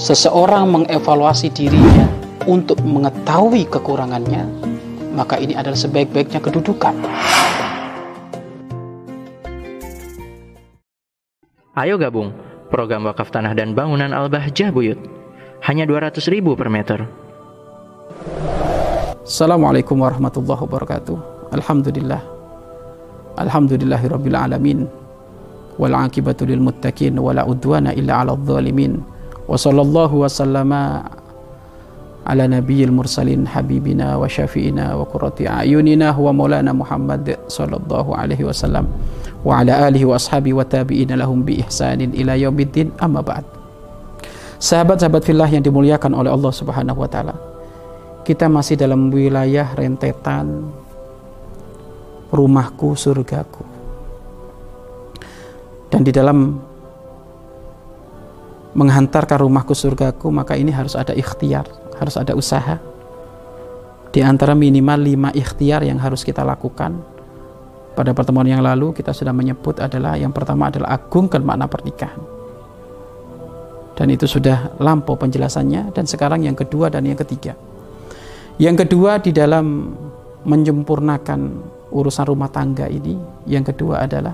seseorang mengevaluasi dirinya untuk mengetahui kekurangannya, maka ini adalah sebaik-baiknya kedudukan. Ayo gabung program wakaf tanah dan bangunan Al-Bahjah Buyut. Hanya 200 ribu per meter. Assalamualaikum warahmatullahi wabarakatuh. Alhamdulillah. Alhamdulillahirabbil alamin. Wal akibatu lil muttaqin wala udwana illa 'alal zalimin. Wa sallallahu wa sallama ala nabiyil mursalin habibina wa syafi'ina wa qurrati ayunina wa maulana Muhammad sallallahu alaihi wasallam wa ala alihi wa ashabi wa tabi'ina lahum bi ihsanin ila yaumiddin. Amma ba'd. Sahabat-sahabat fillah yang dimuliakan oleh Allah subhanahu wa ta'ala kita masih dalam wilayah rentetan rumahku surgaku. Dan di dalam menghantarkan rumahku surgaku maka ini harus ada ikhtiar harus ada usaha di antara minimal lima ikhtiar yang harus kita lakukan pada pertemuan yang lalu kita sudah menyebut adalah yang pertama adalah agungkan makna pernikahan. Dan itu sudah lampau penjelasannya dan sekarang yang kedua dan yang ketiga. Yang kedua di dalam menyempurnakan urusan rumah tangga ini, yang kedua adalah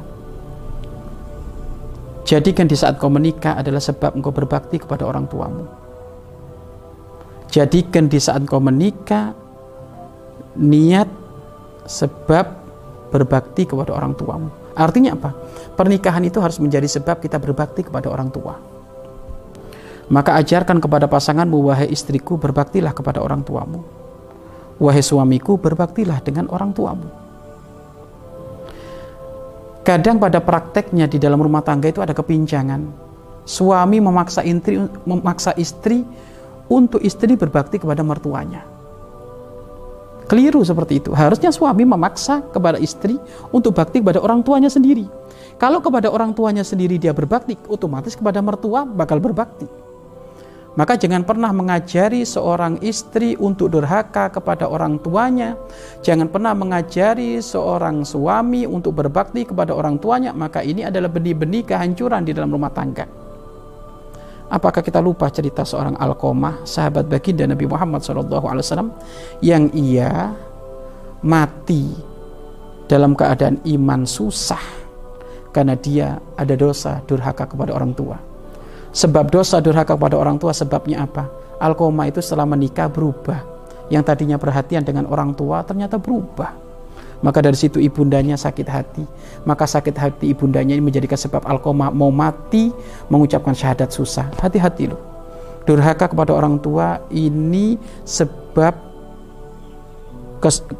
jadikan di saat kau menikah adalah sebab engkau berbakti kepada orang tuamu. Jadikan di saat kau menikah niat sebab berbakti kepada orang tuamu. Artinya apa? Pernikahan itu harus menjadi sebab kita berbakti kepada orang tua. Maka ajarkan kepada pasanganmu, wahai istriku, berbaktilah kepada orang tuamu. Wahai suamiku, berbaktilah dengan orang tuamu. Kadang pada prakteknya di dalam rumah tangga itu ada kepincangan. Suami memaksa istri, memaksa istri untuk istri berbakti kepada mertuanya Keliru seperti itu. Harusnya suami memaksa kepada istri untuk bakti kepada orang tuanya sendiri. Kalau kepada orang tuanya sendiri dia berbakti, otomatis kepada mertua bakal berbakti. Maka jangan pernah mengajari seorang istri untuk durhaka kepada orang tuanya. Jangan pernah mengajari seorang suami untuk berbakti kepada orang tuanya. Maka ini adalah benih-benih kehancuran di dalam rumah tangga. Apakah kita lupa cerita seorang Alkomah, sahabat baginda Nabi Muhammad SAW, yang ia mati dalam keadaan iman susah karena dia ada dosa durhaka kepada orang tua. Sebab dosa durhaka kepada orang tua sebabnya apa? Alkomah itu setelah menikah berubah. Yang tadinya perhatian dengan orang tua ternyata berubah maka dari situ ibundanya sakit hati. Maka sakit hati ibundanya ini menjadikan sebab Alkoma mau mati mengucapkan syahadat susah. Hati-hati loh. Durhaka kepada orang tua ini sebab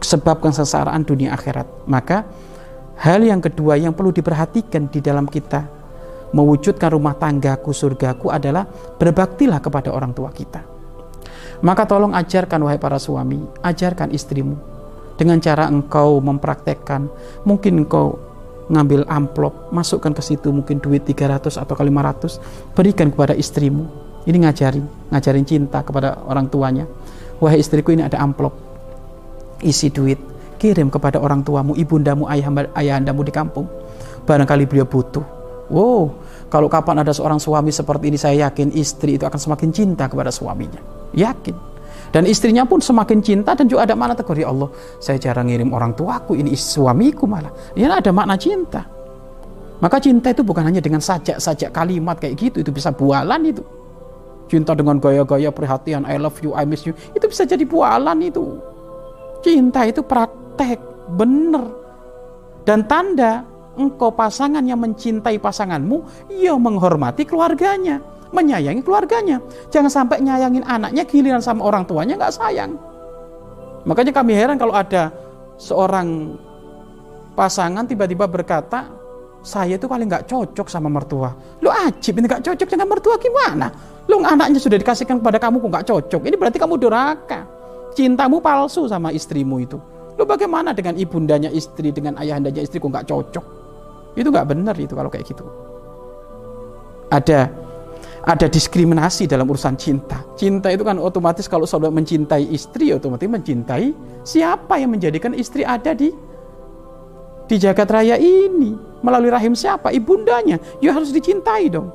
sebab kesengsaraan dunia akhirat. Maka hal yang kedua yang perlu diperhatikan di dalam kita mewujudkan rumah tanggaku surgaku adalah berbaktilah kepada orang tua kita. Maka tolong ajarkan wahai para suami, ajarkan istrimu. Dengan cara engkau mempraktekkan mungkin engkau ngambil amplop masukkan ke situ mungkin duit 300 atau 500 berikan kepada istrimu. Ini ngajarin ngajarin cinta kepada orang tuanya. Wahai istriku ini ada amplop. Isi duit kirim kepada orang tuamu ibundamu ayah ayahandamu di kampung. Barangkali beliau butuh wow kalau kapan ada seorang suami seperti ini saya yakin istri itu akan semakin cinta kepada suaminya. Yakin. Dan istrinya pun semakin cinta dan juga ada makna tegur ya Allah saya jarang ngirim orang tuaku ini suamiku malah. Ya ada makna cinta. Maka cinta itu bukan hanya dengan sajak-sajak kalimat kayak gitu itu bisa bualan itu. Cinta dengan gaya-gaya perhatian I love you I miss you itu bisa jadi bualan itu. Cinta itu praktek bener dan tanda engkau pasangan yang mencintai pasanganmu ia menghormati keluarganya menyayangi keluarganya. Jangan sampai nyayangin anaknya giliran sama orang tuanya nggak sayang. Makanya kami heran kalau ada seorang pasangan tiba-tiba berkata, saya itu paling nggak cocok sama mertua. Lu ajib ini nggak cocok dengan mertua gimana? Lu anaknya sudah dikasihkan kepada kamu kok nggak cocok. Ini berarti kamu durhaka. Cintamu palsu sama istrimu itu. Lu bagaimana dengan ibundanya istri, dengan ayahandanya istri kok nggak cocok? Itu nggak benar itu kalau kayak gitu. Ada ada diskriminasi dalam urusan cinta. Cinta itu kan otomatis kalau saudara mencintai istri, otomatis mencintai siapa yang menjadikan istri ada di di jagat raya ini melalui rahim siapa ibundanya ya harus dicintai dong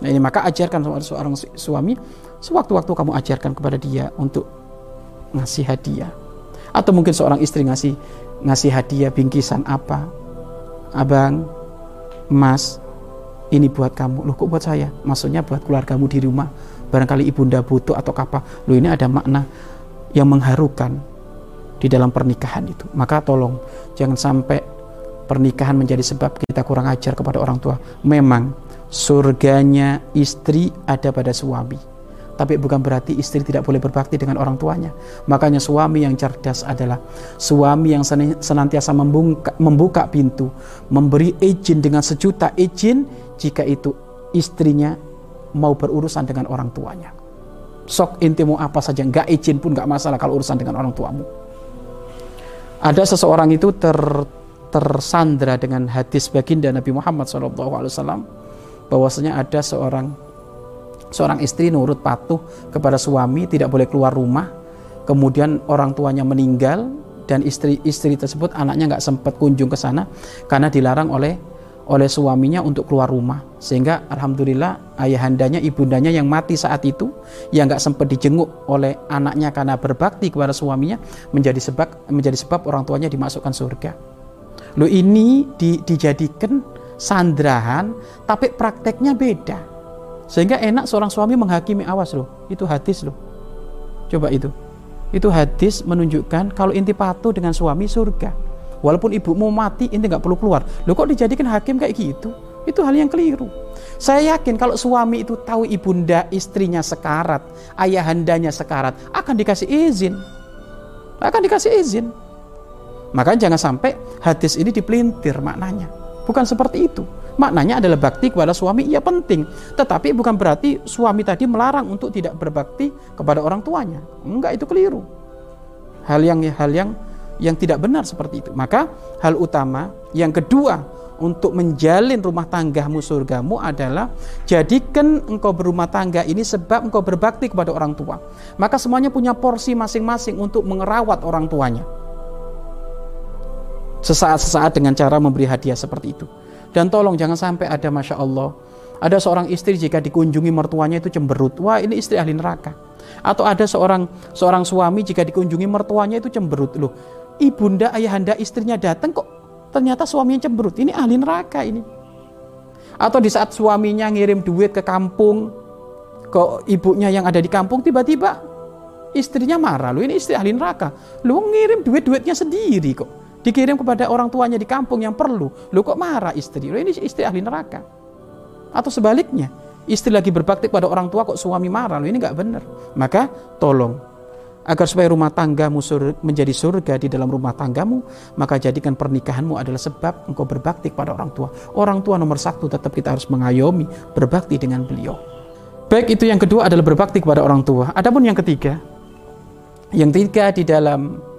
Nah ini maka ajarkan seorang suami sewaktu-waktu kamu ajarkan kepada dia untuk ngasih hadiah. Atau mungkin seorang istri ngasih ngasih hadiah bingkisan apa? Abang, Mas, ini buat kamu. Loh kok buat saya? Maksudnya buat keluargamu di rumah. Barangkali ibunda butuh atau apa. Loh ini ada makna yang mengharukan di dalam pernikahan itu. Maka tolong jangan sampai pernikahan menjadi sebab kita kurang ajar kepada orang tua. Memang surganya istri ada pada suami. Tapi bukan berarti istri tidak boleh berbakti dengan orang tuanya. Makanya suami yang cerdas adalah suami yang senantiasa membuka, membuka pintu, memberi izin dengan sejuta izin jika itu istrinya mau berurusan dengan orang tuanya. Sok intimu apa saja, nggak izin pun nggak masalah kalau urusan dengan orang tuamu. Ada seseorang itu ter, tersandra dengan hadis baginda Nabi Muhammad SAW bahwasanya ada seorang seorang istri nurut patuh kepada suami tidak boleh keluar rumah. Kemudian orang tuanya meninggal dan istri-istri tersebut anaknya nggak sempat kunjung ke sana karena dilarang oleh oleh suaminya untuk keluar rumah. Sehingga alhamdulillah ayahandanya ibundanya yang mati saat itu yang nggak sempat dijenguk oleh anaknya karena berbakti kepada suaminya menjadi sebab menjadi sebab orang tuanya dimasukkan surga. Lo ini di, dijadikan sandrahan tapi prakteknya beda sehingga enak seorang suami menghakimi awas loh itu hadis loh. Coba itu. Itu hadis menunjukkan kalau inti patuh dengan suami surga. Walaupun ibu mau mati inti nggak perlu keluar. Lo kok dijadikan hakim kayak gitu? Itu hal yang keliru. Saya yakin kalau suami itu tahu ibunda istrinya sekarat ayahandanya sekarat akan dikasih izin. Akan dikasih izin. Maka jangan sampai hadis ini dipelintir maknanya Bukan seperti itu. Maknanya adalah bakti kepada suami iya penting, tetapi bukan berarti suami tadi melarang untuk tidak berbakti kepada orang tuanya. Enggak itu keliru. Hal yang hal yang yang tidak benar seperti itu. Maka hal utama yang kedua untuk menjalin rumah tanggamu surgamu adalah jadikan engkau berumah tangga ini sebab engkau berbakti kepada orang tua. Maka semuanya punya porsi masing-masing untuk mengerawat orang tuanya sesaat-sesaat dengan cara memberi hadiah seperti itu. Dan tolong jangan sampai ada Masya Allah, ada seorang istri jika dikunjungi mertuanya itu cemberut. Wah ini istri ahli neraka. Atau ada seorang seorang suami jika dikunjungi mertuanya itu cemberut. Loh, ibunda ayahanda istrinya datang kok ternyata suaminya cemberut. Ini ahli neraka ini. Atau di saat suaminya ngirim duit ke kampung, ke ibunya yang ada di kampung, tiba-tiba istrinya marah. Loh ini istri ahli neraka. Lu ngirim duit-duitnya sendiri kok dikirim kepada orang tuanya di kampung yang perlu. Lu kok marah istri? Lu ini istri ahli neraka. Atau sebaliknya, istri lagi berbakti kepada orang tua kok suami marah. Lu ini nggak benar. Maka tolong agar supaya rumah tanggamu menjadi surga di dalam rumah tanggamu, maka jadikan pernikahanmu adalah sebab engkau berbakti kepada orang tua. Orang tua nomor satu tetap kita harus mengayomi, berbakti dengan beliau. Baik itu yang kedua adalah berbakti kepada orang tua. Adapun yang ketiga, yang ketiga di dalam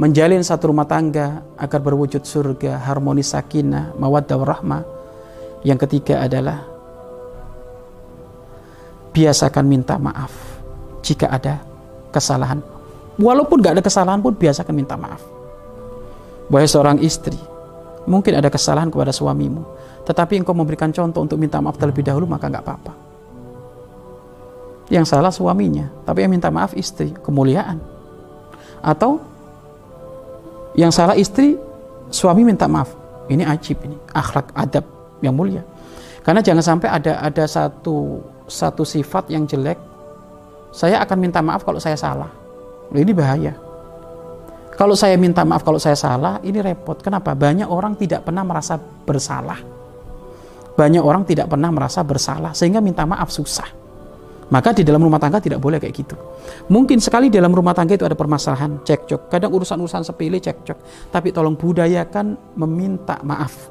menjalin satu rumah tangga agar berwujud surga, harmonis sakinah, mawaddah warahmah. Yang ketiga adalah biasakan minta maaf jika ada kesalahan. Walaupun gak ada kesalahan pun biasakan minta maaf. Wahai seorang istri, mungkin ada kesalahan kepada suamimu, tetapi engkau memberikan contoh untuk minta maaf terlebih dahulu maka nggak apa-apa. Yang salah suaminya, tapi yang minta maaf istri, kemuliaan. Atau yang salah istri, suami minta maaf. Ini ajib ini, akhlak adab yang mulia. Karena jangan sampai ada ada satu satu sifat yang jelek, saya akan minta maaf kalau saya salah. Ini bahaya. Kalau saya minta maaf kalau saya salah, ini repot. Kenapa? Banyak orang tidak pernah merasa bersalah. Banyak orang tidak pernah merasa bersalah sehingga minta maaf susah. Maka di dalam rumah tangga tidak boleh kayak gitu. Mungkin sekali dalam rumah tangga itu ada permasalahan, cekcok. Kadang urusan-urusan sepele cekcok. Tapi tolong budayakan meminta maaf.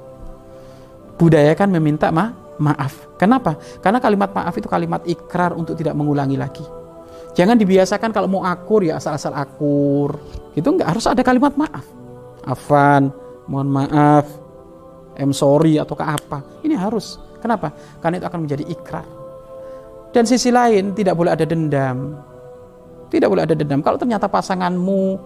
Budayakan meminta ma maaf. Kenapa? Karena kalimat maaf itu kalimat ikrar untuk tidak mengulangi lagi. Jangan dibiasakan kalau mau akur ya asal-asal akur. Itu enggak harus ada kalimat maaf. Afan, mohon maaf, I'm sorry atau ke apa. Ini harus. Kenapa? Karena itu akan menjadi ikrar dan sisi lain tidak boleh ada dendam. Tidak boleh ada dendam. Kalau ternyata pasanganmu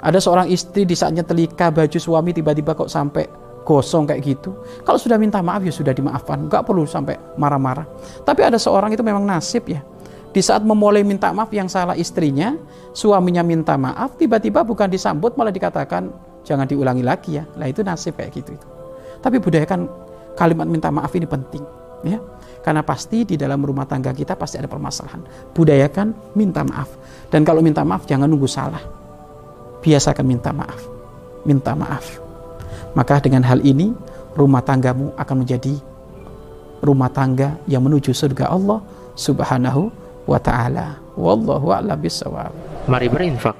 ada seorang istri di saatnya telika baju suami tiba-tiba kok sampai gosong kayak gitu. Kalau sudah minta maaf ya sudah dimaafkan, nggak perlu sampai marah-marah. Tapi ada seorang itu memang nasib ya. Di saat memulai minta maaf yang salah istrinya, suaminya minta maaf, tiba-tiba bukan disambut malah dikatakan jangan diulangi lagi ya. Lah itu nasib kayak gitu itu. Tapi budayakan kalimat minta maaf ini penting ya. Karena pasti di dalam rumah tangga kita pasti ada permasalahan. Budayakan minta maaf. Dan kalau minta maaf jangan nunggu salah. Biasakan minta maaf. Minta maaf. Maka dengan hal ini rumah tanggamu akan menjadi rumah tangga yang menuju surga Allah Subhanahu wa taala. Wallahu a'lam bishawab. Mari berinfak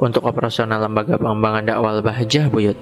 untuk operasional lembaga pengembangan dakwah Bahjah Buyut.